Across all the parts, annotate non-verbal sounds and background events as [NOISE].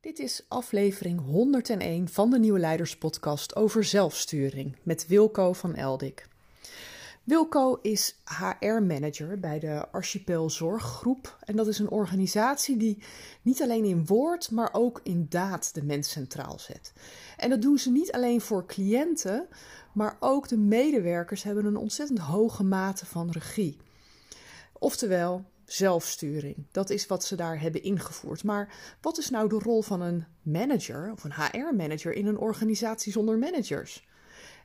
Dit is aflevering 101 van de Nieuwe Leiders Podcast over zelfsturing met Wilco van Eldik. Wilco is HR-manager bij de Archipel Zorggroep. En dat is een organisatie die niet alleen in woord, maar ook in daad de mens centraal zet. En dat doen ze niet alleen voor cliënten, maar ook de medewerkers hebben een ontzettend hoge mate van regie. Oftewel, zelfsturing. Dat is wat ze daar hebben ingevoerd. Maar wat is nou de rol van een manager of een HR-manager in een organisatie zonder managers?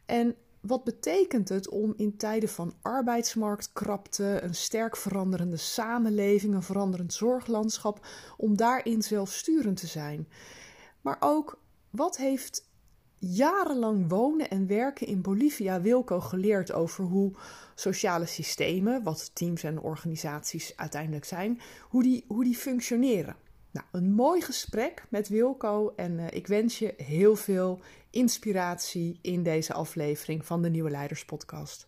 En wat betekent het om in tijden van arbeidsmarktkrapte, een sterk veranderende samenleving, een veranderend zorglandschap, om daarin zelfsturend te zijn? Maar ook wat heeft jarenlang wonen en werken in Bolivia Wilco geleerd over hoe sociale systemen, wat teams en organisaties uiteindelijk zijn, hoe die, hoe die functioneren. Nou, een mooi gesprek met Wilco en uh, ik wens je heel veel inspiratie in deze aflevering van de Nieuwe Leiders Podcast.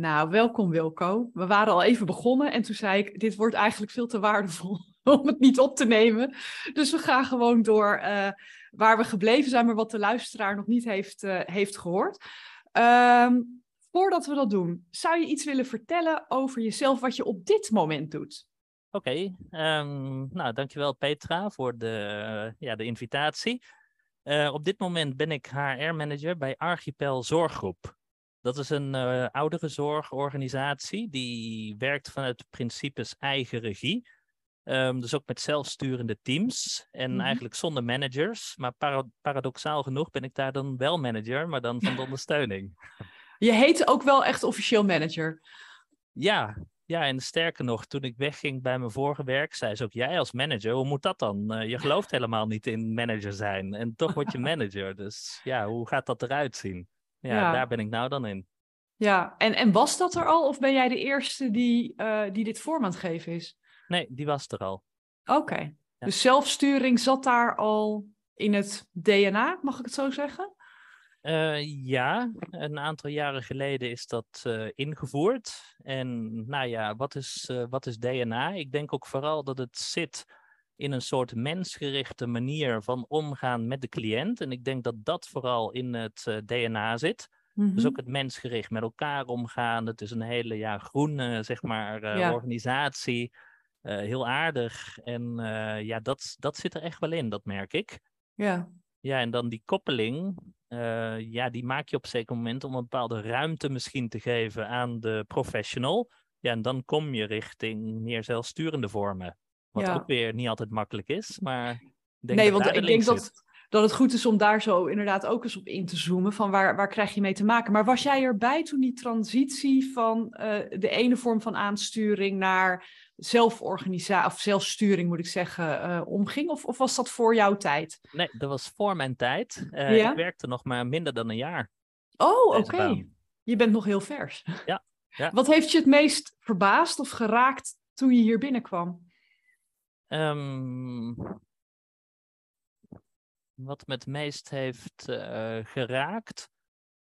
Nou, welkom Wilco. We waren al even begonnen en toen zei ik: Dit wordt eigenlijk veel te waardevol [LAUGHS] om het niet op te nemen. Dus we gaan gewoon door uh, waar we gebleven zijn, maar wat de luisteraar nog niet heeft, uh, heeft gehoord. Um, voordat we dat doen, zou je iets willen vertellen over jezelf, wat je op dit moment doet? Oké, okay, um, nou dankjewel Petra voor de, ja, de invitatie. Uh, op dit moment ben ik HR-manager bij Archipel Zorggroep. Dat is een uh, oudere zorgorganisatie die werkt vanuit principes eigen regie. Um, dus ook met zelfsturende teams en mm-hmm. eigenlijk zonder managers. Maar para paradoxaal genoeg ben ik daar dan wel manager, maar dan van de [LAUGHS] ondersteuning. Je heet ook wel echt officieel manager. Ja, ja, en sterker nog, toen ik wegging bij mijn vorige werk, zei ze ook: Jij als manager, hoe moet dat dan? Uh, je [LAUGHS] gelooft helemaal niet in manager zijn. En toch word je manager. Dus ja, hoe gaat dat eruit zien? Ja, ja. daar ben ik nou dan in. Ja, en, en was dat er al? Of ben jij de eerste die, uh, die dit vorm aan het geven is? Nee, die was er al. Oké. Okay. Ja. Dus zelfsturing zat daar al in het DNA, mag ik het zo zeggen? Uh, ja, een aantal jaren geleden is dat uh, ingevoerd. En nou ja, wat is, wat is DNA? Ik denk ook vooral dat het zit in een soort mensgerichte manier van omgaan met de cliënt. En ik denk dat dat vooral in het DNA zit. Dus ook het mensgericht met elkaar omgaan. Het is een hele ja, groene zeg maar, ja. organisatie. heel aardig. En ja, dat, dat zit er echt wel in, dat merk ik. Ja. Ja, en dan die koppeling, ja, die maak je op een zeker moment om een bepaalde ruimte misschien te geven aan de professional. Ja, en dan kom je richting meer zelfsturende vormen. Wat ja. ook weer niet altijd makkelijk is, maar... Denk nee, want ik denk dat, dat het goed is om daar zo inderdaad ook eens op in te zoomen. Van waar, waar krijg je mee te maken? Maar was jij erbij toen die transitie van uh, de ene vorm van aansturing naar zelforganisatie, of zelfsturing moet ik zeggen, uh, omging? Of, of was dat voor jouw tijd? Nee, dat was voor mijn tijd. Uh, ja? Ik werkte nog maar minder dan een jaar. Oh, oké. Okay. Je bent nog heel vers. Ja, ja. Wat heeft je het meest verbaasd of geraakt toen je hier binnenkwam? Um, wat me het meest heeft uh, geraakt,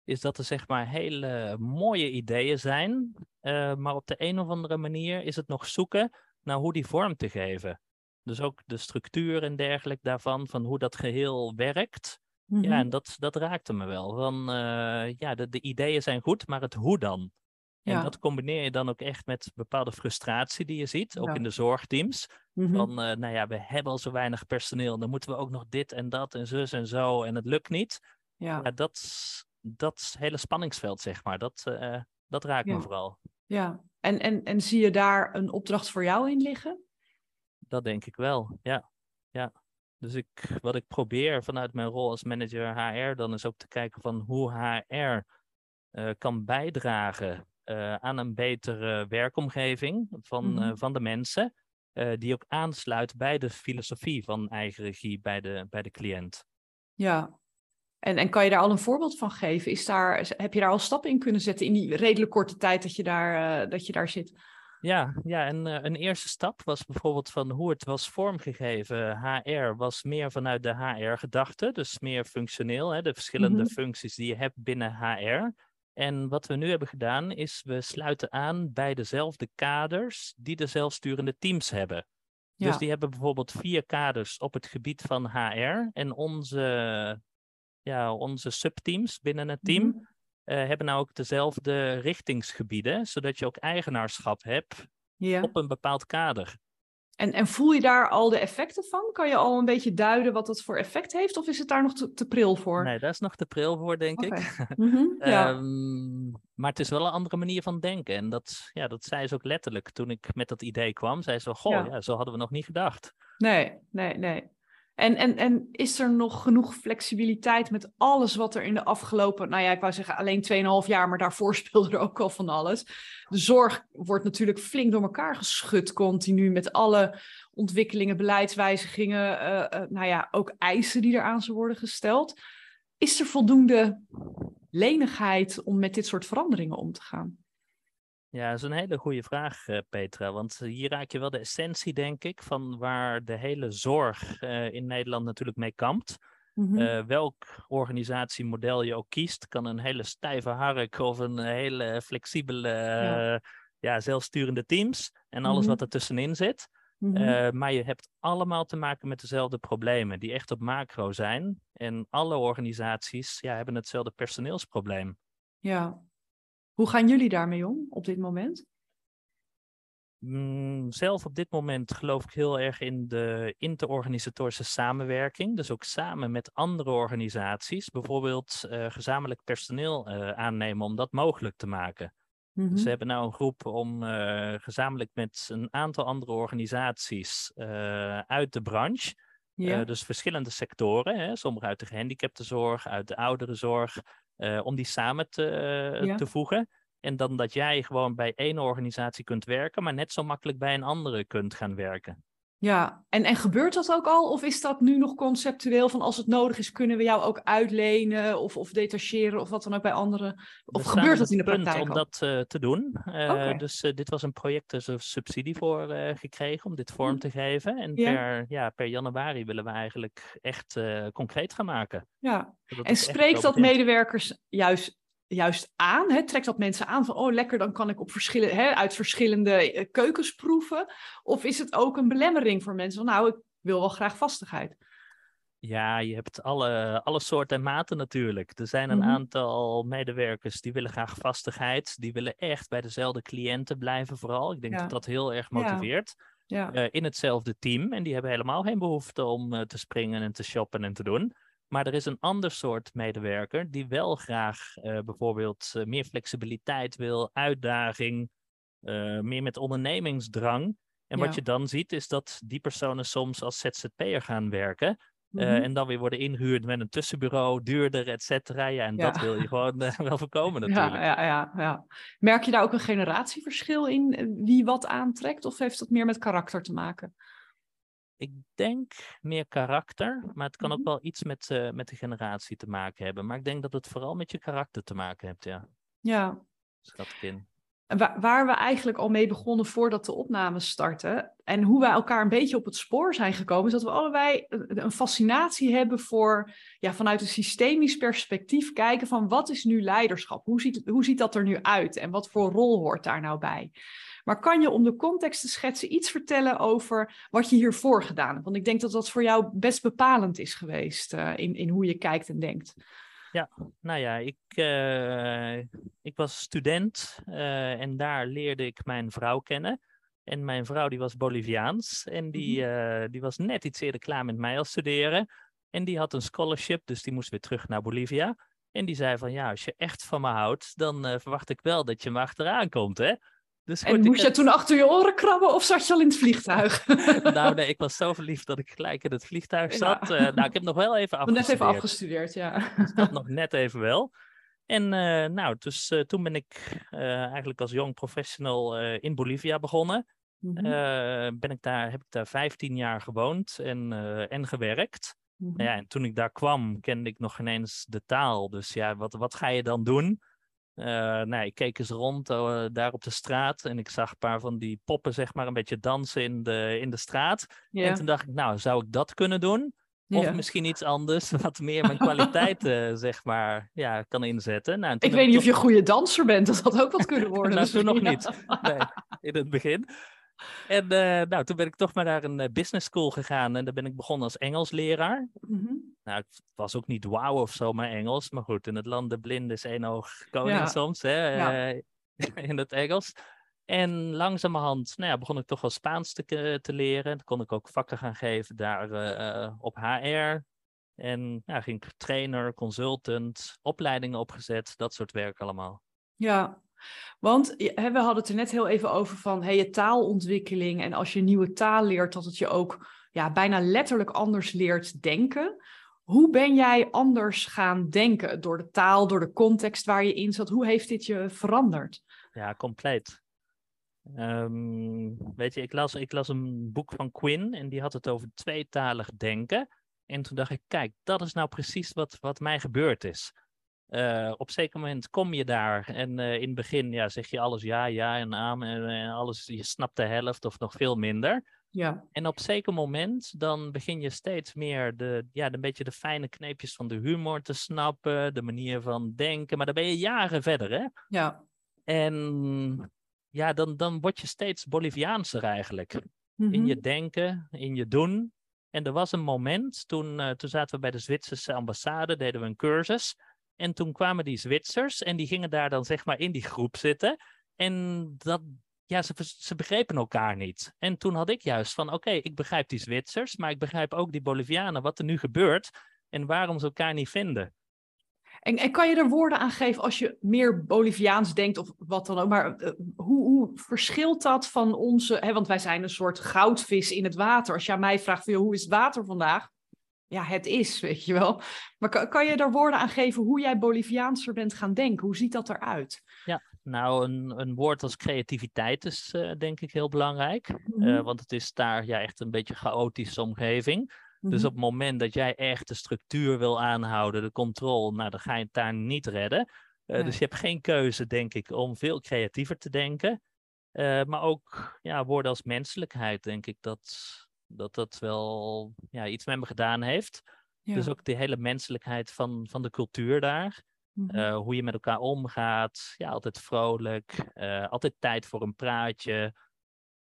is dat er zeg maar hele mooie ideeën zijn, uh, maar op de een of andere manier is het nog zoeken naar hoe die vorm te geven. Dus ook de structuur en dergelijke daarvan, van hoe dat geheel werkt. Ja, en dat, dat raakte me wel. Van, uh, ja, de, de ideeën zijn goed, maar het hoe dan? En dat combineer je dan ook echt met bepaalde frustratie die je ziet, ook ja. in de zorgteams. Van, uh, nou ja, we hebben al zo weinig personeel, dan moeten we ook nog dit en dat en zus en zo en het lukt niet. Ja, ja dat, dat hele spanningsveld, zeg maar, dat, uh, dat raakt me vooral. Ja, en, en, en zie je daar een opdracht voor jou in liggen? Dat denk ik wel, ja. ja. Dus ik, wat ik probeer vanuit mijn rol als manager HR dan is ook te kijken van hoe HR uh, kan bijdragen uh, aan een betere werkomgeving van, mm -hmm. van de mensen, die ook aansluit bij de filosofie van eigen regie bij de, bij de cliënt. Ja, en, en kan je daar al een voorbeeld van geven? Is daar, heb je daar al stappen in kunnen zetten in die redelijk korte tijd dat je daar, dat je daar zit? Ja, ja en uh, een eerste stap was bijvoorbeeld van hoe het was vormgegeven. HR was meer vanuit de HR-gedachte, dus meer functioneel, hè, de verschillende mm -hmm. functies die je hebt binnen HR. En wat we nu hebben gedaan is we sluiten aan bij dezelfde kaders die de zelfsturende teams hebben. Ja. Dus die hebben bijvoorbeeld vier kaders op het gebied van HR en onze, ja, onze subteams binnen het team. Mm -hmm uh, hebben nou ook dezelfde richtingsgebieden, zodat je ook eigenaarschap hebt ja. op een bepaald kader. En, en voel je daar al de effecten van? Kan je al een beetje duiden wat dat voor effect heeft? Of is het daar nog te, te pril voor? Nee, daar is nog te pril voor, denk okay. ik. [LAUGHS] Mm -hmm, ja. um, maar het is wel een andere manier van denken. En dat, ja, dat zei ze ook letterlijk toen ik met dat idee kwam. Zei ze, goh, ja. ja zo hadden we nog niet gedacht. Nee, nee, nee. En, en, en is er nog genoeg flexibiliteit met alles wat er in de afgelopen, nou ja, ik wou zeggen alleen 2,5 jaar, maar daarvoor [LAUGHS] speelde er ook al van alles. De zorg wordt natuurlijk flink door elkaar geschud continu met alle ontwikkelingen, beleidswijzigingen, uh, uh, nou ja, ook eisen die eraan zullen worden gesteld. Is er voldoende lenigheid om met dit soort veranderingen om te gaan? Ja, dat is een hele goede vraag, uh, Petra. Want hier raak je wel de essentie, denk ik, van waar de hele zorg uh, in Nederland natuurlijk mee kampt. Mm -hmm. uh, welk organisatiemodel je ook kiest, kan een hele stijve hark of een hele flexibele, ja. ja zelfsturende teams en alles mm -hmm. wat er tussenin zit. Mm -hmm. maar je hebt allemaal te maken met dezelfde problemen, die echt op macro zijn. En alle organisaties ja, hebben hetzelfde personeelsprobleem. Ja, hoe gaan jullie daarmee om op dit moment? Mm, zelf op dit moment geloof ik heel erg in de interorganisatorische samenwerking. Dus ook samen met andere organisaties, bijvoorbeeld uh, gezamenlijk personeel uh, aannemen om dat mogelijk te maken. Mm -hmm. Dus we hebben nou een groep om uh, gezamenlijk met een aantal andere organisaties uit de branche, dus verschillende sectoren, hè, sommige uit de gehandicaptenzorg, uit de ouderenzorg, om die samen te, ja. te voegen. En dan dat jij gewoon bij één organisatie kunt werken, maar net zo makkelijk bij een andere kunt gaan werken. Ja, en, en gebeurt dat ook al? Of is dat nu nog conceptueel van als het nodig is, kunnen we jou ook uitlenen of, of detacheren of wat dan ook bij anderen? Of gebeurt dat in de praktijk om dat uh, te doen. Uh, okay. Dus uh, dit was een project, dus er subsidie voor gekregen om dit vorm te geven. En ja. Per, ja, per januari willen we eigenlijk echt concreet gaan maken. Ja, en spreekt dat medewerkers juist juist aan? Hè? Trekt dat mensen aan van, oh lekker, dan kan ik op verschillen, hè, uit verschillende uh, keukens proeven? Of is het ook een belemmering voor mensen van, nou, ik wil wel graag vastigheid? Ja, je hebt alle, alle soorten en maten natuurlijk. Er zijn een mm -hmm. aantal medewerkers die willen graag vastigheid. Die willen echt bij dezelfde cliënten blijven vooral. Ik denk ja. dat dat heel erg motiveert. Ja. Ja. Uh, in hetzelfde team. En die hebben helemaal geen behoefte om uh, te springen en te shoppen en te doen. Maar er is een ander soort medewerker die wel graag uh, bijvoorbeeld uh, meer flexibiliteit wil, uitdaging, uh, meer met ondernemingsdrang. En ja. wat je dan ziet is dat die personen soms als ZZP'er gaan werken. Mm -hmm. en dan weer worden ingehuurd met een tussenbureau, duurder, et cetera. Ja, en ja. dat wil je gewoon wel voorkomen [LAUGHS] natuurlijk. Ja, ja, ja, ja. Merk je daar ook een generatieverschil in wie wat aantrekt? Of heeft dat meer met karakter te maken? Ik denk meer karakter, maar het kan ook wel iets met, uh, met de generatie te maken hebben. Maar ik denk dat het vooral met je karakter te maken heeft, ja. Ja. Schat ik in. Waar, waar we eigenlijk al mee begonnen voordat de opnames starten. En hoe wij elkaar een beetje op het spoor zijn gekomen. Is dat we allebei een fascinatie hebben voor ja, vanuit een systemisch perspectief kijken van wat is nu leiderschap? Hoe ziet, hoe ziet dat er nu uit? En wat voor rol hoort daar nou bij? Maar kan je om de context te schetsen iets vertellen over wat je hiervoor gedaan hebt? Want ik denk dat dat voor jou best bepalend is geweest uh, in, in hoe je kijkt en denkt. Ja, nou ja, ik, uh, ik was student uh, en daar leerde ik mijn vrouw kennen. En mijn vrouw die was Boliviaans en die, uh, die was net iets eerder klaar met mij als studeren. En die had een scholarship, dus die moest weer terug naar Bolivia. En die zei van ja, als je echt van me houdt, dan verwacht ik wel dat je me achteraan komt, hè. Dus en moest je toen achter je oren krabben of zat je al in het vliegtuig? [LAUGHS] nou nee, ik was zo verliefd dat ik gelijk in het vliegtuig zat. Ja. Uh, nou, ik heb nog wel even [LAUGHS] afgestudeerd. Net even afgestudeerd, ja. [LAUGHS] Dus dat nog net even wel. En nou, dus toen ben ik eigenlijk als jong professional in Bolivia begonnen. Mhm. ben ik daar, heb ik daar 15 jaar gewoond en, en gewerkt. Mhm. Ja, en toen ik daar kwam, kende ik nog geen eens de taal. Dus ja, wat, wat ga je dan doen? Uh, nou, ik keek eens rond uh, daar op de straat en ik zag een paar van die poppen, zeg maar, een beetje dansen in de, in de straat. En toen dacht ik, nou, zou ik dat kunnen doen? Of misschien iets anders, [LAUGHS] wat meer mijn [LAUGHS] kwaliteiten, zeg maar, ja, kan inzetten. Nou, Ik weet niet of je een goede danser bent. Dat had ook wat kunnen [LAUGHS] worden. Nou, toen nog niet. Nee, in het begin. En eh, nou, toen ben ik toch maar naar een eh, business school gegaan en daar ben ik begonnen als Engelsleraar. Mhm. Nou, het was ook niet wauw of zo, maar Engels. Maar goed, in het land de blinde is één oog koning Ja. soms, hè, Ja. eh, [LAUGHS] in het Engels. En langzamerhand nou ja, begon ik toch wel Spaans te, ke- te leren. Dan kon ik ook vakken gaan geven daar eh, eh, op HR. En ja, ging ik trainer, consultant, opleidingen opgezet, dat soort werk allemaal. Ja, want hè, we hadden het er net heel even over van hey, je taalontwikkeling. En als je een nieuwe taal leert, dat het je ook ja, bijna letterlijk anders leert denken. Hoe ben jij anders gaan denken? Door de taal, door de context waar je in zat. Hoe heeft dit je veranderd? Ja, compleet. Ehm, weet je, ik las, ik las een boek van Quinn en die had het over tweetalig denken. En toen dacht ik, kijk, dat is nou precies wat, wat mij gebeurd is. Eh, op een zeker moment kom je daar en eh, in het begin ja, zeg je alles ja, ja en amen en, en alles, je snapt de helft of nog veel minder. Ja, En op zeker moment dan begin je steeds meer de, ja, een beetje de fijne kneepjes van de humor te snappen, de manier van denken, maar dan ben je jaren verder, hè? ja. En ja, dan, dan word je steeds Boliviaanser eigenlijk. In Mhm. je denken, in je doen. En er was een moment, toen, eh, toen zaten we bij de Zwitserse ambassade, deden we een cursus. En toen kwamen die Zwitsers en die gingen daar dan zeg maar in die groep zitten. En dat, ja, ze, ze begrepen elkaar niet. En toen had ik juist van, oké, ik begrijp die Zwitsers, maar ik begrijp ook die Bolivianen, wat er nu gebeurt en waarom ze elkaar niet vinden. En, en kan je er woorden aan geven als je meer Boliviaans denkt of wat dan ook? Maar eh, hoe, hoe verschilt dat van onze... Hè, want wij zijn een soort goudvis in het water. Als je aan mij vraagt, van, hoe is het water vandaag? Ja, het is, weet je wel. Maar kan, kan je er woorden aan geven hoe jij Boliviaanser bent gaan denken? Hoe ziet dat eruit? Nou, een, een woord als creativiteit is eh, denk ik heel belangrijk. Eh, Mhm. want het is daar ja, echt een beetje een chaotische omgeving. Dus Mhm. op het moment dat jij echt de structuur wil aanhouden, de controle, nou, dan ga je het daar niet redden. Eh. Dus je hebt geen keuze, denk ik, om veel creatiever te denken. Maar ook ja, woorden als menselijkheid, denk ik dat dat, dat wel ja, iets met me gedaan heeft. Ja. Dus ook de hele menselijkheid van, van de cultuur daar. Mhm. Eh, hoe je met elkaar omgaat. Ja, altijd vrolijk. eh, altijd tijd voor een praatje.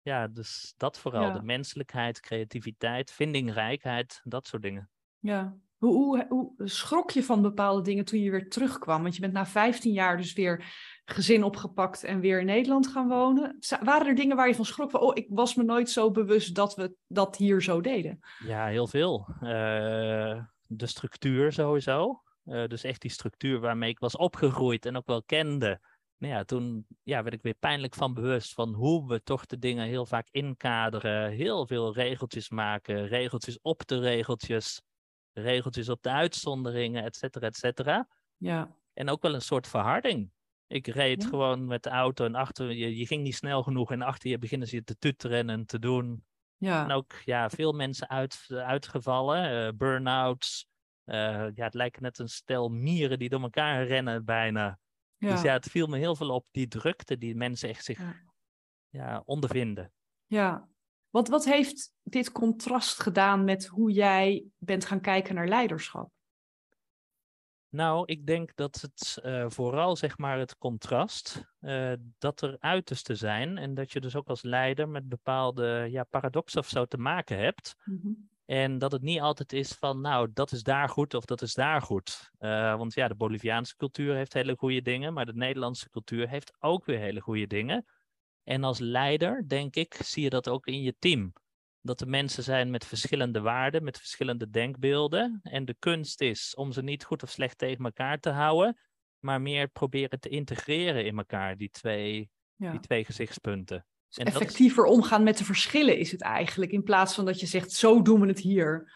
Ja, dus dat vooral. Ja. De menselijkheid, creativiteit, vindingrijkheid, dat soort dingen. Ja. Hoe, hoe, hoe schrok je van bepaalde dingen toen je weer terugkwam? Want je bent na 15 jaar dus weer gezin opgepakt en weer in Nederland gaan wonen. Waren er dingen waar je van schrok? Van, oh, ik was me nooit zo bewust dat we dat hier zo deden. Ja, heel veel. Eh, de structuur sowieso. Eh, dus echt die structuur waarmee ik was opgegroeid en ook wel kende. Nou ja, toen ja, werd ik weer pijnlijk van bewust van hoe we toch de dingen heel vaak inkaderen. Heel veel regeltjes maken, regeltjes op de regeltjes, regeltjes op de uitzonderingen, et cetera, et cetera. Ja, En ook wel een soort verharding. Ik reed Ja. gewoon met de auto en achter je, je ging niet snel genoeg en achter je beginnen ze je te tuteren en te doen. ja, En ook ja, veel mensen uit, uitgevallen, eh burn-outs. Eh, ja, het lijkt net een stel mieren die door elkaar rennen bijna. ja. Dus ja, het viel me heel veel op die drukte die mensen echt zich Ja. ja. ondervinden. ja. Wat, wat heeft dit contrast gedaan met hoe jij bent gaan kijken naar leiderschap? Nou, ik denk dat het eh, vooral zeg maar het contrast, eh, dat er uiterste zijn en dat je dus ook als leider met bepaalde ja, paradoxen of zo te maken hebt. Mhm. En dat het niet altijd is van, nou, dat is daar goed of dat is daar goed. Eh, want ja, de Boliviaanse cultuur heeft hele goede dingen, maar de Nederlandse cultuur heeft ook weer hele goede dingen. En als leider, denk ik, zie je dat ook in je team. Dat er mensen zijn met verschillende waarden, met verschillende denkbeelden. En de kunst is om ze niet goed of slecht tegen elkaar te houden, maar meer proberen te integreren in elkaar, die twee, Ja. die twee gezichtspunten. Dus En dat is- effectiever omgaan met de verschillen is het eigenlijk, in plaats van dat je zegt, zo doen we het hier.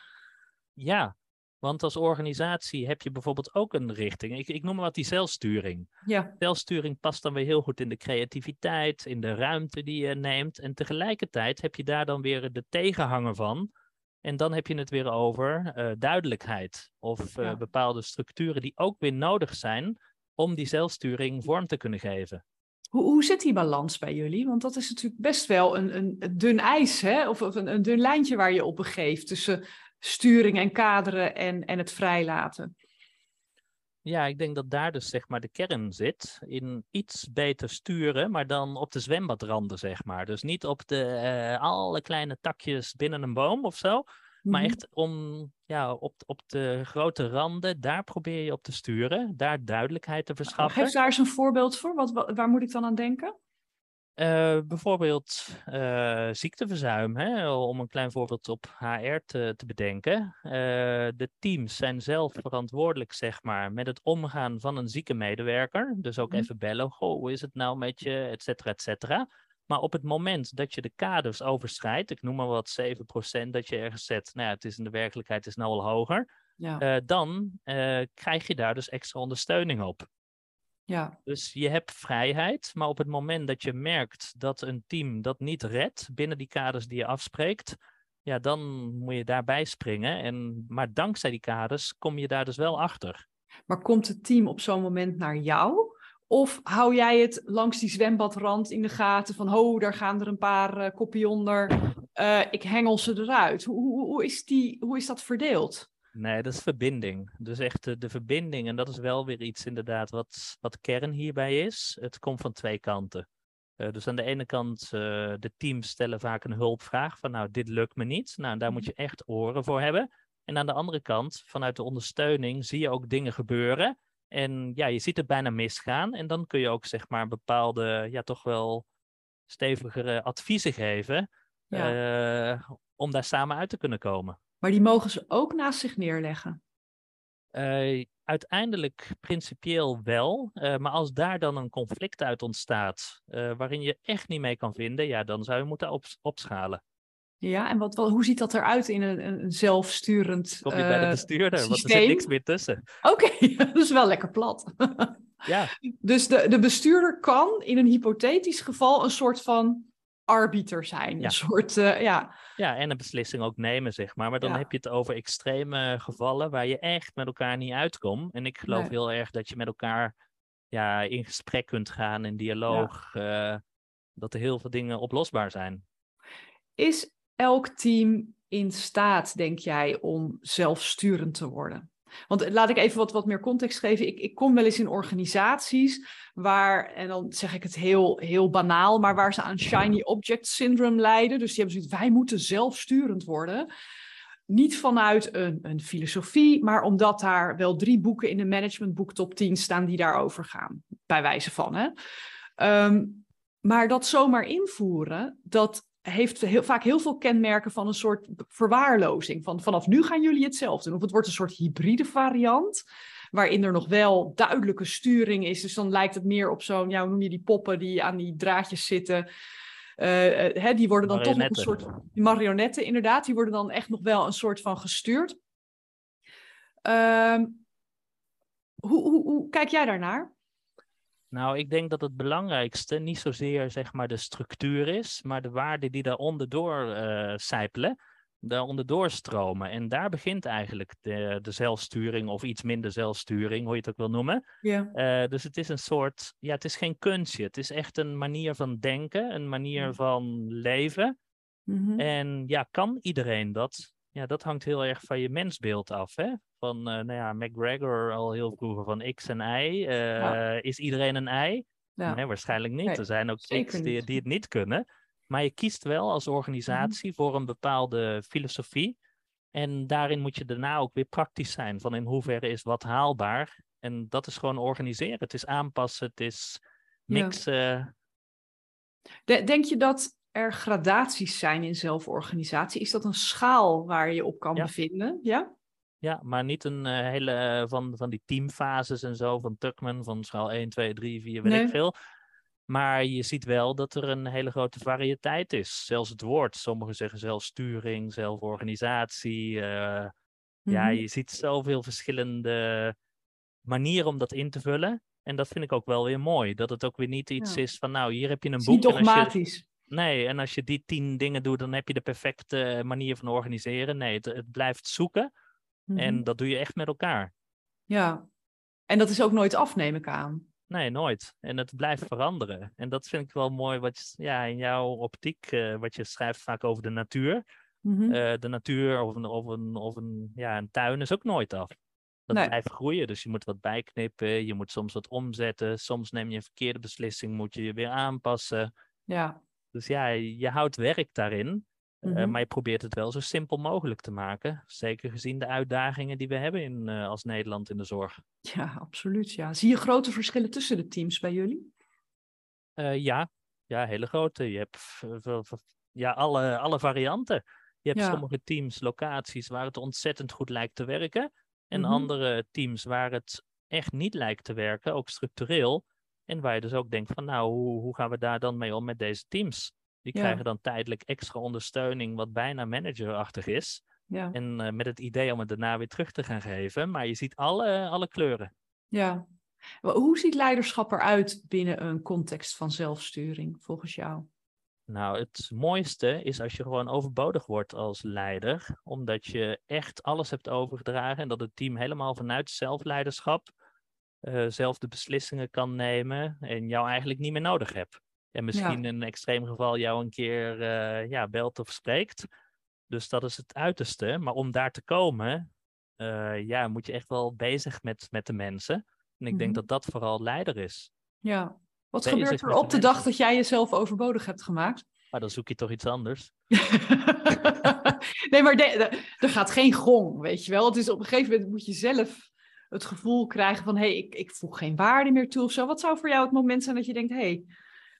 Ja, Want als organisatie heb je bijvoorbeeld ook een richting. Ik, ik noem maar wat die zelfsturing. Ja. Zelfsturing past dan weer heel goed in de creativiteit, in de ruimte die je neemt. En tegelijkertijd heb je daar dan weer de tegenhanger van. En dan heb je het weer over uh, duidelijkheid of uh, Ja. bepaalde structuren die ook weer nodig zijn om die zelfsturing vorm te kunnen geven. Hoe, hoe zit die balans bij jullie? Want dat is natuurlijk best wel een, een, dun ijs, hè? of, of een, een dun lijntje waar je op begeeft tussen sturing en kaderen en, en het vrijlaten. Ja, ik denk dat daar dus zeg maar de kern zit. In iets beter sturen, maar dan op de zwembadranden, zeg maar. Dus niet op de eh, alle kleine takjes binnen een boom of zo. Maar Mhm. echt om, ja, op, op de grote randen, daar probeer je op te sturen. Daar duidelijkheid te verschaffen. Geef daar eens een voorbeeld voor. Wat, wa- waar moet ik dan aan denken? Eh, bijvoorbeeld eh, ziekteverzuim, hè, om een klein voorbeeld op HR te, te bedenken. Eh, de teams zijn zelf verantwoordelijk, zeg maar, met het omgaan van een zieke medewerker. Dus ook Mhm. even bellen, goh, hoe is het nou met je, et cetera, et cetera. Maar op het moment dat je de kaders overschrijdt, ik noem maar wat 7% dat je ergens zet, nou ja, het is in de werkelijkheid is nou al hoger, Ja, eh, dan eh, krijg je daar dus extra ondersteuning op. ja. Dus je hebt vrijheid, maar op het moment dat je merkt dat een team dat niet redt binnen die kaders die je afspreekt, ja, dan moet je daarbij springen. En, maar dankzij die kaders kom je daar dus wel achter. Maar komt het team op zo'n moment naar jou? Of hou jij het langs die zwembadrand in de gaten van, ho, daar gaan er een paar eh koppie onder, eh, ik hengel ze eruit. Hoe, hoe, hoe, is die, hoe is dat verdeeld? Nee, dat is verbinding. Dus echt de, de verbinding. En dat is wel weer iets inderdaad wat, wat kern hierbij is. Het komt van twee kanten. Eh, dus aan de ene kant, de teams stellen vaak een hulpvraag van nou, dit lukt me niet. Nou, daar moet je echt oren voor hebben. En aan de andere kant, vanuit de ondersteuning, zie je ook dingen gebeuren. En ja, je ziet het bijna misgaan. En dan kun je ook zeg maar bepaalde, ja, toch wel stevigere adviezen geven. eh, om daar samen uit te kunnen komen. Maar die mogen ze ook naast zich neerleggen. Eh, uiteindelijk principieel wel, eh, maar als daar dan een conflict uit ontstaat waarin je echt niet mee kan vinden, ja, dan zou je moeten op, opschalen. Ja, en wat, wat, hoe ziet dat eruit in een, een zelfsturend Kom je bij de eh, bestuurder, want er zit systeem? niks meer tussen. Oké, [LAUGHS] dat is wel lekker plat. [LAUGHS] Ja, Dus de, de bestuurder kan in een hypothetisch geval een soort van arbiter zijn. Ja. Een soort, eh, ja, ja, en een beslissing ook nemen, zeg maar. Maar dan Ja. heb je het over extreme gevallen waar je echt met elkaar niet uitkomt. En ik geloof Nee. heel erg dat je met elkaar ja, in gesprek kunt gaan, in dialoog, eh, dat er heel veel dingen oplosbaar zijn. Is elk team in staat, denk jij, om zelfsturend te worden? Want laat ik even wat, wat meer context geven. Ik, ik kom wel eens in organisaties waar, en dan zeg ik het heel, heel banaal, maar waar ze aan shiny object syndrome lijden. Dus die hebben zoiets, wij moeten zelfsturend worden. Niet vanuit een, een filosofie, maar omdat daar wel drie boeken in de managementboek top 10 staan die daarover gaan. Bij wijze van. Hè? Ehm, maar dat zomaar invoeren, dat heeft heel, vaak heel veel kenmerken van een soort verwaarlozing. Van vanaf nu gaan jullie het zelf doen. Of het wordt een soort hybride variant, waarin er nog wel duidelijke sturing is. Dus dan lijkt het meer op zo'n, ja, hoe noem je die poppen die aan die draadjes zitten. Eh, eh, hè, die worden dan toch nog een soort marionetten, inderdaad. Die worden dan echt nog wel een soort van gestuurd. Ehm, hoe, hoe, hoe kijk jij daarnaar? Nou, ik denk dat het belangrijkste niet zozeer zeg maar de structuur is, maar de waarden die daaronder door eh sijpelen, daaronder doorstromen. En daar begint eigenlijk de, de zelfsturing of iets minder zelfsturing, hoe je het ook wil noemen. Ja. Eh, dus het is een soort, ja, het is geen kunstje. Het is echt een manier van denken, een manier Mm. van leven. Mhm. En ja, kan iedereen dat? Ja, dat hangt heel erg van je mensbeeld af. Hè? Van, eh, nou ja, McGregor al heel vroeger van X en Y. Eh, Is iedereen een ei? Ja. Nee, waarschijnlijk niet. Nee, er zijn ook X die, die het niet kunnen. Maar je kiest wel als organisatie voor een bepaalde filosofie. En daarin moet je daarna ook weer praktisch zijn. Van in hoeverre is wat haalbaar? En dat is gewoon organiseren. Het is aanpassen. Het is Ja. mixen. De- Denk je dat er gradaties zijn in zelforganisatie? Is dat een schaal waar je je op kan Ja. bevinden? Ja? Ja, maar niet een eh, hele eh, van, van die teamfases en zo, van Tuckman, van schaal 1, 2, 3, 4, weet Nee. ik veel. Maar je ziet wel dat er een hele grote variëteit is. Zelfs het woord. Sommigen zeggen zelfsturing, zelforganisatie. eh, Ja, Mhm. je ziet zoveel verschillende manieren om dat in te vullen. En dat vind ik ook wel weer mooi. Dat het ook weer niet iets Ja. is van, nou, hier heb je een is niet boek. en als je, dogmatisch. nee, en als je die tien dingen doet, dan heb je de perfecte manier van organiseren. Nee, het, het blijft zoeken. Mhm. En dat doe je echt met elkaar. Ja. En dat is ook nooit af, neem ik aan. Nee, nooit. En het blijft veranderen. En dat vind ik wel mooi, wat je- ja, in jouw optiek, eh, wat je schrijft vaak over de natuur. Mhm. Eh, de natuur of, een, of, een, of een, ja, een tuin is ook nooit af. Dat Nee. blijft groeien, dus je moet wat bijknippen, je moet soms wat omzetten. Soms neem je een verkeerde beslissing, moet je je weer aanpassen. Ja. Dus ja, je houdt werk daarin, eh, Mhm. maar je probeert het wel zo simpel mogelijk te maken. Zeker gezien de uitdagingen die we hebben in, eh, als Nederland in de zorg. Ja, absoluut. Ja. Zie je grote verschillen tussen de teams bij jullie? Eh, ja. ja, hele grote. Je hebt ja, alle, alle varianten. Je hebt Ja. sommige teams, locaties waar het ontzettend goed lijkt te werken. En Mhm. andere teams waar het echt niet lijkt te werken, ook structureel. En waar je dus ook denkt van nou, hoe, hoe gaan we daar dan mee om met deze teams? Die Ja. krijgen dan tijdelijk extra ondersteuning, wat bijna managerachtig is. Ja. En eh, met het idee om het daarna weer terug te gaan geven. Maar je ziet alle, alle kleuren. ja. Maar Hoe ziet leiderschap eruit binnen een context van zelfsturing, volgens jou? Nou, het mooiste is als je gewoon overbodig wordt als leider, omdat je echt alles hebt overgedragen en dat het team helemaal vanuit zelfleiderschap eh, zelf de beslissingen kan nemen en jou eigenlijk niet meer nodig hebt. En misschien in een extreem geval jou een keer eh, ja, belt of spreekt. Dus dat is het uiterste. Maar om daar te komen, eh, ja, moet je echt wel bezig met, met de mensen. En ik denk Mhm. dat dat vooral leider is. Ja. Wat Bezig gebeurt er de op de dag dat jij jezelf overbodig hebt gemaakt? Maar dan zoek je toch iets anders. [LAUGHS] nee, maar er gaat geen gong, weet je wel. Het is op een gegeven moment moet je zelf het gevoel krijgen van... hé, hey, ik, ik voeg geen waarde meer toe of zo. Wat zou voor jou het moment zijn dat je denkt... hé, hey,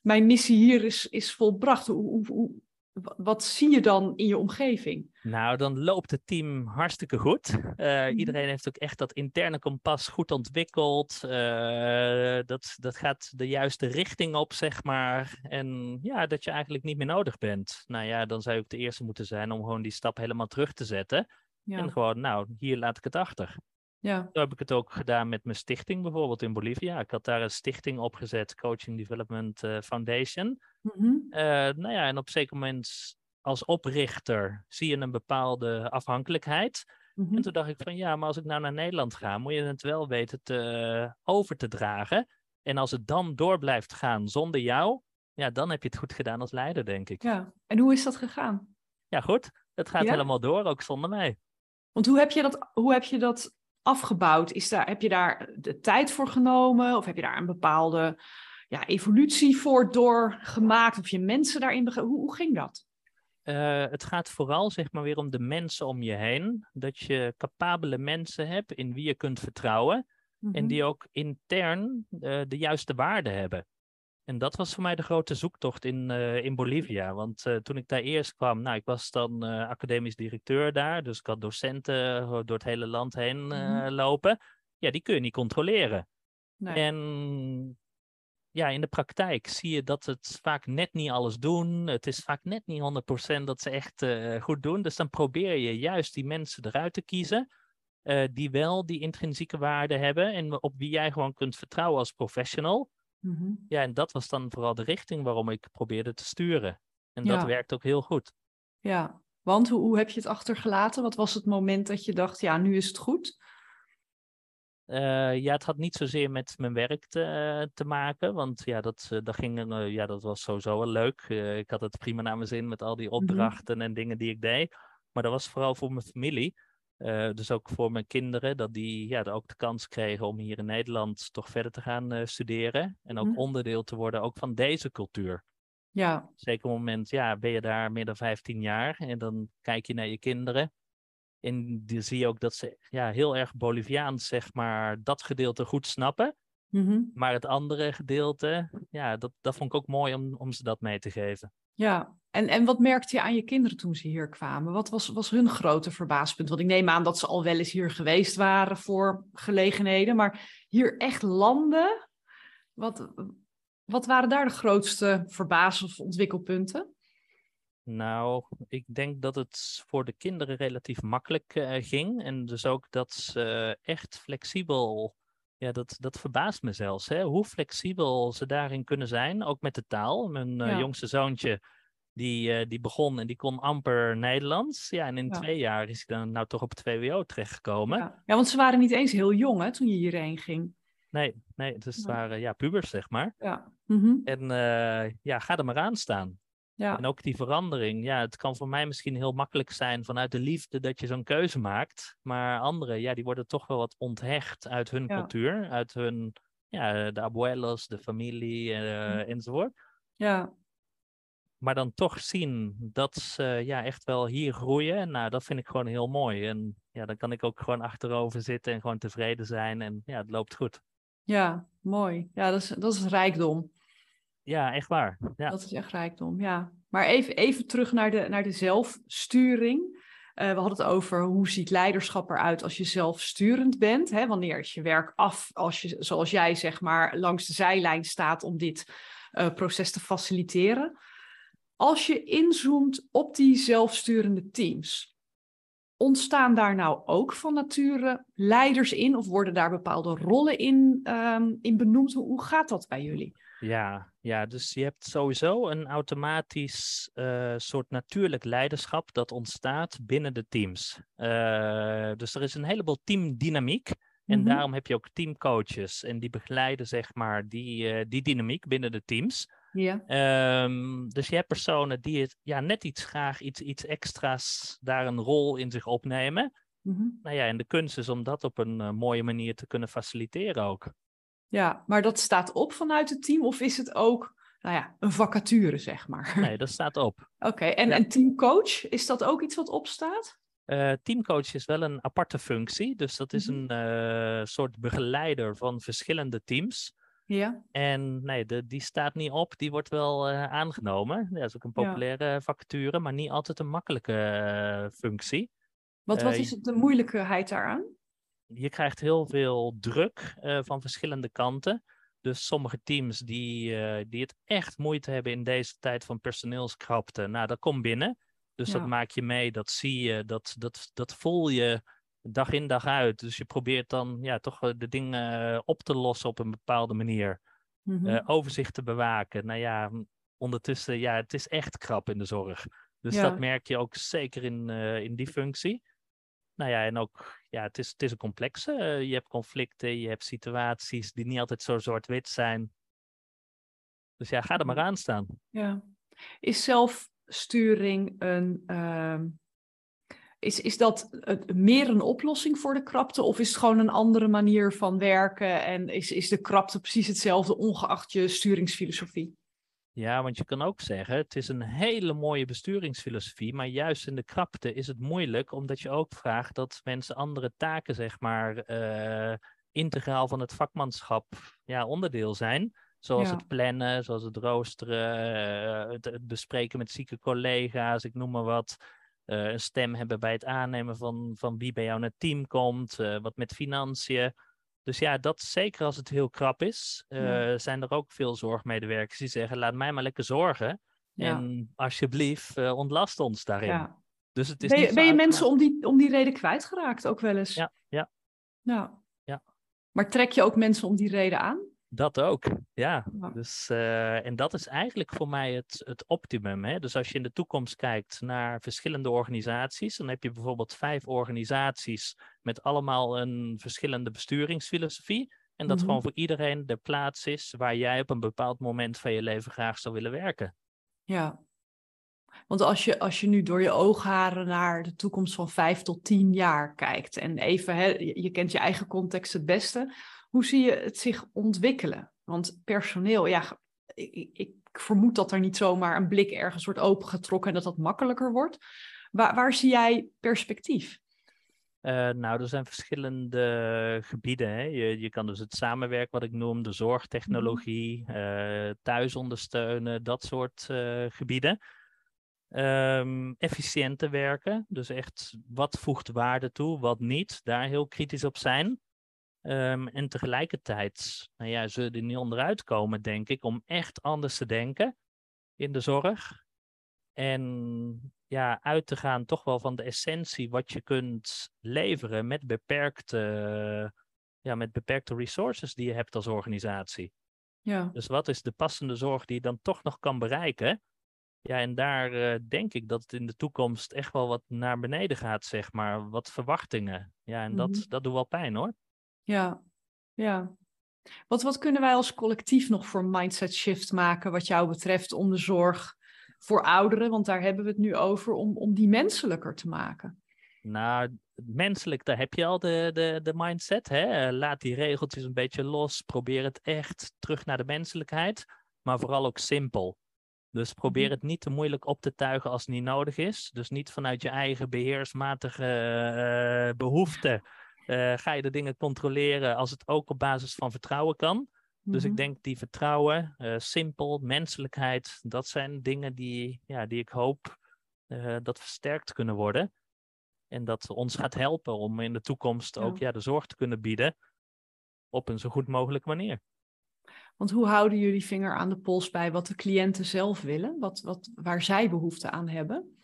mijn missie hier is, is volbracht. Hoe, hoe, hoe- wa- wat zie je dan in je omgeving? Nou, dan loopt het team hartstikke goed. Eh, Mhm. Iedereen heeft ook echt dat interne kompas goed ontwikkeld. Eh, dat, dat gaat de juiste richting op, zeg maar. En ja, dat je eigenlijk niet meer nodig bent. Nou ja, dan zou je ook de eerste moeten zijn om gewoon die stap helemaal terug te zetten. En gewoon, nou, hier laat ik het achter. Ja. Zo heb ik het ook gedaan met mijn stichting bijvoorbeeld in Bolivia. Ik had daar een stichting opgezet, Coaching Development eh, Foundation. Eh, nou ja, en op een zeker moment als oprichter zie je een bepaalde afhankelijkheid. Mhm. En toen dacht ik van ja, maar als ik nou naar Nederland ga, moet je het wel weten te, over te dragen. En als het dan door blijft gaan zonder jou, ja, dan heb je het goed gedaan als leider, denk ik. Ja, ja. En hoe is dat gegaan? goed, het gaat Ja? helemaal door, ook zonder mij. Want hoe heb je dat, hoe heb je dat afgebouwd? Is daar, heb je daar de tijd voor genomen? Of heb je daar een bepaalde ja, evolutie voor doorgemaakt? Of je mensen daarin hoe, hoe ging dat? Eh, het gaat vooral zeg maar weer om de mensen om je heen. Dat je capabele mensen hebt in wie je kunt vertrouwen. Mhm. En die ook intern eh, de juiste waarden hebben. En dat was voor mij de grote zoektocht in, eh, in Bolivia. Want eh, toen ik daar eerst kwam, nou, ik was dan eh, academisch directeur daar. Dus ik had docenten door het hele land heen Mhm. lopen. Ja, die kun je niet controleren. Nee. En ja, in de praktijk zie je dat het vaak net niet alles doen. Het is vaak net niet 100% dat ze echt goed doen. Dus dan probeer je juist die mensen eruit te kiezen. die wel die intrinsieke waarde hebben. En op wie jij gewoon kunt vertrouwen als professional. Mhm. Ja, en dat was dan vooral de richting waarom ik probeerde te sturen. En dat werkt ook heel goed. Ja, want hoe, hoe heb je het achtergelaten? Wat was het moment dat je dacht, ja, nu is het goed? Eh, ja, het had niet zozeer met mijn werk te, te maken, want ja, dat, eh, dat, ging, eh, ja, dat was sowieso wel leuk. Eh, ik had het prima naar mijn zin met al die opdrachten en dingen die ik deed. Maar dat was vooral voor mijn familie. Eh, dus ook voor mijn kinderen, dat die ja, ook de kans kregen om hier in Nederland toch verder te gaan eh, studeren. En ook Mhm. onderdeel te worden ook van deze cultuur. Ja, Zeker op het moment, ja, ben je daar meer dan 15 jaar en dan kijk je naar je kinderen. En dan zie je ook dat ze ja, heel erg Boliviaans, zeg maar, dat gedeelte goed snappen. Mhm. Maar het andere gedeelte, ja, dat, dat vond ik ook mooi om, om ze dat mee te geven. ja. En, en wat merkte je aan je kinderen toen ze hier kwamen? Wat was, was hun grote verbaaspunt? Want ik neem aan dat ze al wel eens hier geweest waren voor gelegenheden, maar hier echt landen? Wat, wat waren daar de grootste verbaas- of ontwikkelpunten? Nou, ik denk dat het voor de kinderen relatief makkelijk uh, ging. En dus ook dat ze echt flexibel. Ja, dat, dat verbaast me zelfs. Hè? Hoe flexibel ze daarin kunnen zijn. Ook met de taal. Mijn uh, ja. jongste zoontje, die, uh, die begon en die kon amper Nederlands. Ja, en in ja. twee jaar is hij dan nou toch op het VWO terechtgekomen. Ja. ja, want ze waren niet eens heel jong hè, toen je hierheen ging. Nee, nee, dus het waren ja, pubers, zeg maar. Ja. Mm -hmm. En ja, ga er maar aan staan. Ja. En ook die verandering. Ja, het kan voor mij misschien heel makkelijk zijn vanuit de liefde dat je zo'n keuze maakt. Maar anderen, ja, die worden toch wel wat onthecht uit hun ja. cultuur. Uit hun, ja, de abuelos, de familie uh, enzovoort. Ja. Maar dan toch zien dat ze ja, echt wel hier groeien. Nou, dat vind ik gewoon heel mooi. En ja, dan kan ik ook gewoon achterover zitten en gewoon tevreden zijn. En ja, het loopt goed. Ja, mooi. Ja, dat is, dat is rijkdom. Ja, echt waar. Ja. Dat is echt rijkdom, ja. Maar even, even terug naar de, naar de zelfsturing. Uh, we hadden het over hoe ziet leiderschap eruit als je zelfsturend bent. Hè? Wanneer is je werk af, als je, zoals jij zeg maar, langs de zijlijn staat om dit uh, proces te faciliteren. Als je inzoomt op die zelfsturende teams, ontstaan daar nou ook van nature leiders in? Of worden daar bepaalde rollen in, um, in benoemd? Hoe gaat dat bij jullie? Ja, ja, dus je hebt sowieso een automatisch uh, soort natuurlijk leiderschap dat ontstaat binnen de teams. Uh, dus er is een heleboel teamdynamiek. En mm -hmm. daarom heb je ook teamcoaches en die begeleiden zeg maar die, uh, die dynamiek binnen de teams. Ja. Um, dus je hebt personen die het ja, net iets graag iets, iets extra's daar een rol in zich opnemen. Mm -hmm. Nou ja, en de kunst is om dat op een mooie manier te kunnen faciliteren ook. Ja, maar dat staat op vanuit het team of is het ook nou ja, een vacature, zeg maar? Nee, dat staat op. [LAUGHS] Oké, okay, en, ja. en teamcoach, is dat ook iets wat opstaat? Uh, teamcoach is wel een aparte functie, dus dat is een uh, soort begeleider van verschillende teams. Ja. En nee, de, die staat niet op, die wordt wel uh, aangenomen. Dat is ook een populaire ja. vacature, maar niet altijd een makkelijke functie. Wat, wat is de moeilijkheid daaraan? je krijgt heel veel druk van verschillende kanten. Dus sommige teams die, die het echt moeite hebben in deze tijd van personeelskrapte, nou, dat komt binnen. Dus ja. dat maak je mee, dat zie je, dat, dat, dat voel je dag in dag uit. Dus je probeert dan ja, toch de dingen op te lossen op een bepaalde manier. Mm -hmm. uh, overzicht te bewaken. Nou ja, ondertussen, ja, het is echt krap in de zorg. Dus ja. dat merk je ook zeker in, in die functie. Nou ja, en ook, ja, het is, het is een complexe. Uh, je hebt conflicten, je hebt situaties die niet altijd zo zwart-wit zijn. Dus ja, ga er maar aan staan. Ja. Is zelfsturing een. Uh, is, is dat meer een oplossing voor de krapte? Of is het gewoon een andere manier van werken? En is, is de krapte precies hetzelfde, ongeacht je sturingsfilosofie? Ja, want je kan ook zeggen, het is een hele mooie besturingsfilosofie, maar juist in de krapte is het moeilijk, omdat je ook vraagt dat mensen andere taken, zeg maar, uh, integraal van het vakmanschap ja, onderdeel zijn. Zoals ja. het plannen, zoals het roosteren, uh, het, het, bespreken met zieke collega's, ik noem maar wat. Uh, een stem hebben bij het aannemen van, van wie bij jou naar het team komt, wat met financiën. Dus ja, dat zeker als het heel krap is, ja. zijn er ook veel zorgmedewerkers die zeggen: laat mij maar lekker zorgen. Ja. En alsjeblieft, ontlast ons daarin. Ja. Dus het is ben je, ben je mensen om die, om die reden kwijtgeraakt ook wel eens? Ja, ja. ja. ja. Maar trek je ook mensen om die reden aan? Dat ook, ja. Dus, uh, en dat is eigenlijk voor mij het, het optimum. Hè? Dus als je in de toekomst kijkt naar verschillende organisaties, dan heb je bijvoorbeeld vijf organisaties met allemaal een verschillende besturingsfilosofie. En dat mm -hmm. gewoon voor iedereen de plaats is waar jij op een bepaald moment van je leven graag zou willen werken. Ja, want als je, als je nu door je oogharen naar de toekomst van vijf tot tien jaar kijkt en even, hè, je kent je eigen context het beste, hoe zie je het zich ontwikkelen? Want personeel, ja, ik, ik vermoed dat er niet zomaar een blik ergens wordt opengetrokken en dat dat makkelijker wordt. Waar, waar zie jij perspectief? Uh, nou, er zijn verschillende gebieden. Hè. Je, je kan dus het samenwerken, wat ik noem, de zorgtechnologie, uh, thuis ondersteunen, dat soort uh, gebieden. Um, efficiënter werken, dus echt wat voegt waarde toe, wat niet, daar heel kritisch op zijn. Um, en tegelijkertijd, nou ja, zullen er niet onderuit komen, denk ik, om echt anders te denken in de zorg. En ja, uit te gaan toch wel van de essentie wat je kunt leveren met beperkte, ja, met beperkte resources die je hebt als organisatie. Ja. Dus wat is de passende zorg die je dan toch nog kan bereiken? Ja, en daar uh, denk ik dat het in de toekomst echt wel wat naar beneden gaat, zeg maar. Wat verwachtingen. Ja, en dat, Mhm. dat doet wel pijn hoor. Ja, ja. Wat, wat kunnen wij als collectief nog voor mindset shift maken wat jou betreft om de zorg voor ouderen, want daar hebben we het nu over, om, om die menselijker te maken? Nou, menselijk, daar heb je al de, de, de mindset. Hè? Laat die regeltjes een beetje los. Probeer het echt terug naar de menselijkheid. Maar vooral ook simpel. Dus probeer Mhm. het niet te moeilijk op te tuigen als het niet nodig is. Dus niet vanuit je eigen beheersmatige eh, behoeften eh, ga je de dingen controleren als het ook op basis van vertrouwen kan. Dus Mhm. ik denk die vertrouwen, eh, simpel, menselijkheid, dat zijn dingen die, ja, die ik hoop eh, dat versterkt kunnen worden. En dat ons gaat helpen om in de toekomst ook ja, de zorg te kunnen bieden op een zo goed mogelijke manier. Want hoe houden jullie vinger aan de pols bij wat de cliënten zelf willen, wat, wat, waar zij behoefte aan hebben?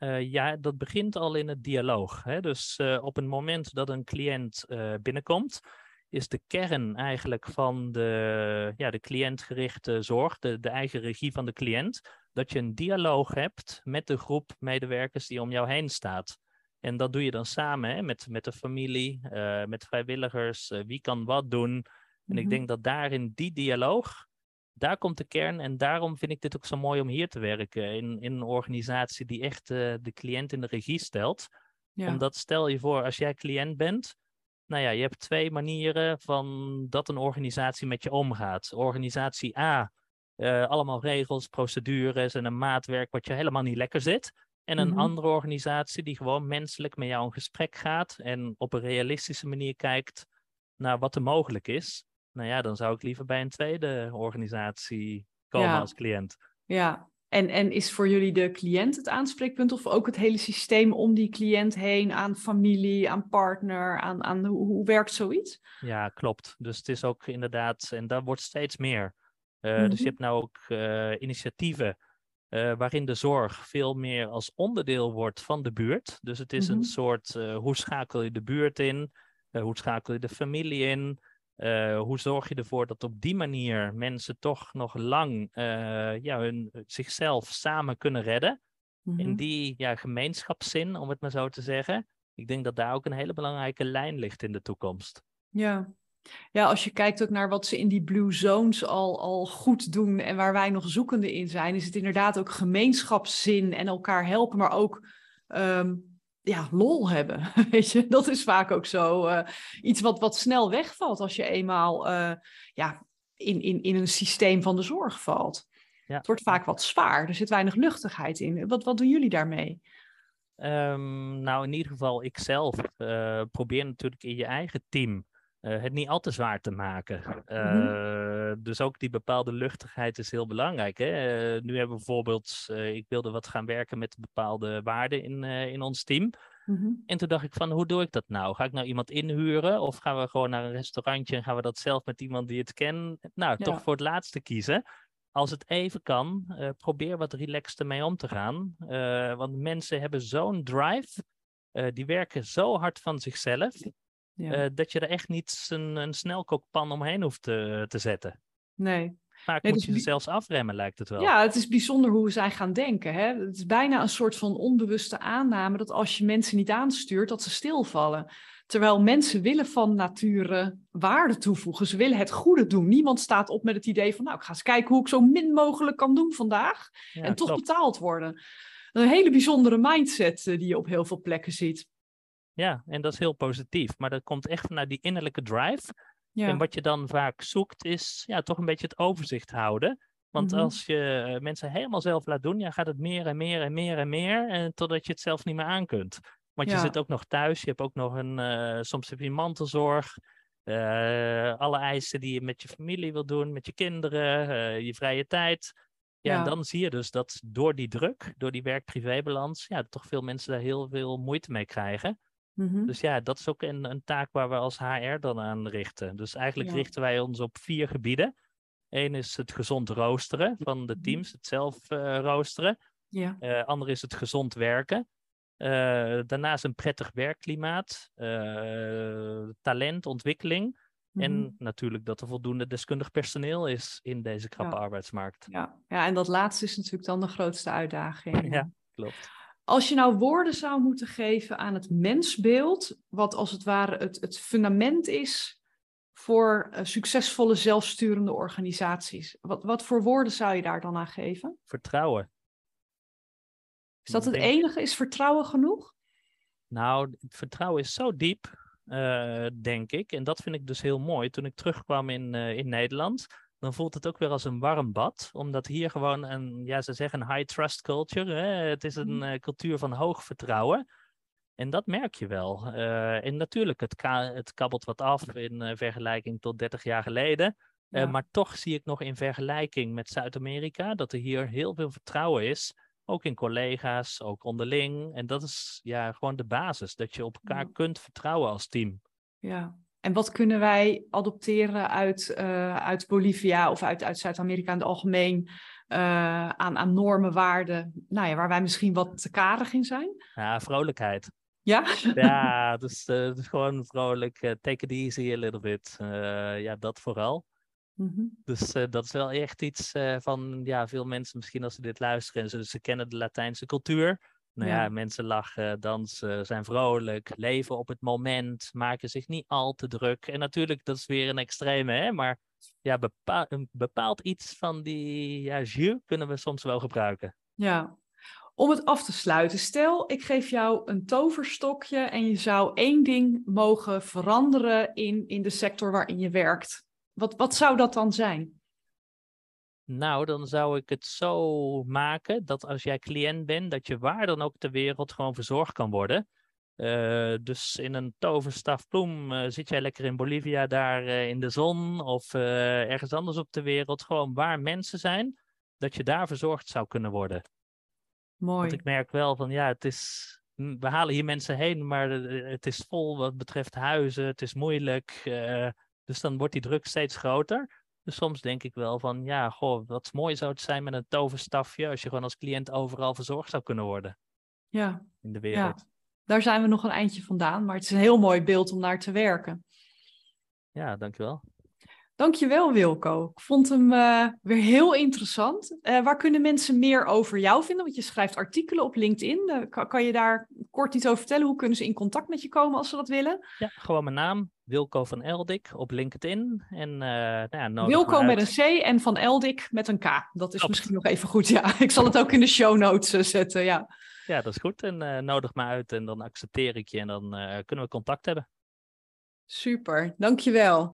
Eh, ja, dat begint al in het dialoog. Hè? Dus eh, op het moment dat een cliënt eh, binnenkomt, is de kern eigenlijk van de, ja, de cliëntgerichte zorg, de, de eigen regie van de cliënt, dat je een dialoog hebt met de groep medewerkers die om jou heen staat. En dat doe je dan samen hè, met, met de familie, met vrijwilligers, wie kan wat doen. En ik Mhm. denk dat daar in die dialoog, daar komt de kern. En daarom vind ik dit ook zo mooi om hier te werken. In, in een organisatie die echt eh, de cliënt in de regie stelt. Ja. Omdat stel je voor, als jij cliënt bent. Nou ja, je hebt twee manieren van dat een organisatie met je omgaat. Organisatie A, eh, allemaal regels, procedures en een maatwerk wat je helemaal niet lekker zit. En een Mhm. andere organisatie die gewoon menselijk met jou in gesprek gaat en op een realistische manier kijkt naar wat er mogelijk is. Nou ja, dan zou ik liever bij een tweede organisatie komen Ja. als cliënt. Ja, en, en is voor jullie de cliënt het aanspreekpunt of ook het hele systeem om die cliënt heen aan familie, aan partner, aan, aan hoe, hoe werkt zoiets? Ja, klopt. Dus het is ook inderdaad, en dat wordt steeds meer. Eh, Dus Mhm. je hebt nou ook eh, initiatieven eh, waarin de zorg veel meer als onderdeel wordt van de buurt. Dus het is Mhm. een soort, eh, hoe schakel je de buurt in? Hoe schakel je de familie in? Eh, hoe zorg je ervoor dat op die manier mensen toch nog lang eh, ja, hun, zichzelf samen kunnen redden? Mhm. In die ja, gemeenschapszin, om het maar zo te zeggen. Ik denk dat daar ook een hele belangrijke lijn ligt in de toekomst. Ja. ja, als je kijkt ook naar wat ze in die blue zones al, al goed doen en waar wij nog zoekende in zijn, is het inderdaad ook gemeenschapszin en elkaar helpen, maar ook ehm, ja, lol hebben. [LAUGHS] Weet je, dat is vaak ook zo eh, iets wat, wat snel wegvalt als je eenmaal eh, ja, in, in, in een systeem van de zorg valt. Ja. Het wordt vaak wat zwaar, er zit weinig luchtigheid in. Wat, wat doen jullie daarmee? Ehm, nou, in ieder geval, ik zelf eh, probeer natuurlijk in je eigen team eh, het niet al te zwaar te maken. Eh, Dus ook die bepaalde luchtigheid is heel belangrijk. Hè? Eh, nu hebben we bijvoorbeeld, ik wilde wat gaan werken met bepaalde waarden in, in ons team. Mhm. En toen dacht ik van, hoe doe ik dat nou? Ga ik nou iemand inhuren of gaan we gewoon naar een restaurantje en gaan we dat zelf met iemand die het kent? Nou, Ja. toch voor het laatste kiezen. Als het even kan, probeer wat relaxed ermee om te gaan. Want mensen hebben zo'n drive. die werken zo hard van zichzelf. Ja. eh, dat je er echt niet een, een snelkookpan omheen hoeft te, te zetten. nee. Vaak Nee, moet dus je ze wie- zelfs afremmen, lijkt het wel. Ja, het is bijzonder hoe zij gaan denken. Hè? Het is bijna een soort van onbewuste aanname dat als je mensen niet aanstuurt, dat ze stilvallen. Terwijl mensen willen van nature waarde toevoegen. Ze willen het goede doen. Niemand staat op met het idee van, nou, ik ga eens kijken hoe ik zo min mogelijk kan doen vandaag. Ja, en toch klopt. betaald worden. Een hele bijzondere mindset eh, die je op heel veel plekken ziet. Ja, en dat is heel positief. Maar dat komt echt vanuit die innerlijke drive. Ja, En wat je dan vaak zoekt is ja, toch een beetje het overzicht houden. Want Mhm. als je eh, mensen helemaal zelf laat doen, ja, gaat het meer en meer en meer en meer. En totdat je het zelf niet meer aan kunt. Want je zit ook nog thuis, je hebt ook nog een, eh, soms heb je mantelzorg. eh, alle eisen die je met je familie wil doen, met je kinderen, eh, je vrije tijd. Ja, Ja. en dan zie je dus dat door die druk, door die werk-privébalans, ja, toch veel mensen daar heel veel moeite mee krijgen. Mhm. Dus ja, dat is ook een, een taak waar we als HR dan aan richten. Dus eigenlijk Ja. richten wij ons op vier gebieden. Eén is het gezond roosteren van de Mhm. teams, het zelf eh, roosteren. Ja. Uh, ander is het gezond werken. Uh, daarnaast een prettig werkklimaat, talent, ontwikkeling. En Mhm. natuurlijk dat er voldoende deskundig personeel is in deze krappe Ja. arbeidsmarkt. Ja. ja, en dat laatste is natuurlijk dan de grootste uitdaging. [LAUGHS] Ja, klopt. Als je nou woorden zou moeten geven aan het mensbeeld, wat als het ware het, het fundament is voor eh, succesvolle zelfsturende organisaties, wat, wat voor woorden zou je daar dan aan geven? Vertrouwen. Is dat het enige? Is vertrouwen genoeg? Nou, vertrouwen is zo diep, eh, denk ik. En dat vind ik dus heel mooi. Toen ik terugkwam in, eh, in Nederland, dan voelt het ook weer als een warm bad. Omdat hier gewoon een, ja, ze zeggen een high trust culture. Hè? Het is een Mhm. eh, cultuur van hoog vertrouwen. En dat merk je wel. Eh, en natuurlijk, het, ka- het kabbelt wat af in eh, vergelijking tot 30 jaar geleden. Ja. maar toch zie ik nog in vergelijking met Zuid-Amerika dat er hier heel veel vertrouwen is. Ook in collega's, ook onderling. En dat is ja, gewoon de basis. Dat je op elkaar Ja. kunt vertrouwen als team. Ja. En wat kunnen wij adopteren uit, eh, uit Bolivia of uit, uit Zuid-Amerika in het algemeen eh, aan, aan normen, waarden, nou ja, waar wij misschien wat te karig in zijn? Ja, vrolijkheid. Ja? Ja, [LAUGHS] dus, eh, is gewoon vrolijk. take it easy a little bit. Ja, dat vooral. Mhm. Dus dat is wel echt iets van, ja, veel mensen misschien als ze dit luisteren en ze, ze kennen de Latijnse cultuur. Nou ja. Ja. mensen lachen, dansen, zijn vrolijk, leven op het moment, maken zich niet al te druk. En natuurlijk, dat is weer een extreme, hè, maar ja, bepaal, een bepaald iets van die ja, jus kunnen we soms wel gebruiken. Ja. Om het af te sluiten, stel ik geef jou een toverstokje en je zou één ding mogen veranderen in, in de sector waarin je werkt. Wat, wat zou dat dan zijn? Nou, dan zou ik het zo maken dat als jij cliënt bent, dat je waar dan ook ter wereld gewoon verzorgd kan worden. Eh, dus in een toverstaf bloem eh, zit jij lekker in Bolivia daar eh, in de zon of ergens anders op de wereld, gewoon waar mensen zijn, dat je daar verzorgd zou kunnen worden. Mooi. Want ik merk wel van ja, het is, we halen hier mensen heen, maar het is vol wat betreft huizen, het is moeilijk. dus dan wordt die druk steeds groter. Dus soms denk ik wel van ja, goh, wat mooi zou het zijn met een toverstafje als je gewoon als cliënt overal verzorgd zou kunnen worden Ja, in de wereld. daar zijn we nog een eindje vandaan, maar het is een heel mooi beeld om naar te werken. Ja, dankjewel. Dankjewel Wilco. Ik vond hem eh, weer heel interessant. Eh, waar kunnen mensen meer over jou vinden? Want je schrijft artikelen op LinkedIn. Eh, kan, kan je daar kort iets over vertellen? Hoe kunnen ze in contact met je komen als ze dat willen? Ja, gewoon mijn naam, Wilco van Eldik op LinkedIn. En nou ja, Wilco me met een C en Van Eldik met een K. Dat is misschien nog even goed. Ja, [LAUGHS] ik zal het ook in de show notes zetten. Ja. Ja, dat is goed. En nodig me uit en dan accepteer ik je en dan kunnen we contact hebben. Super, dankjewel.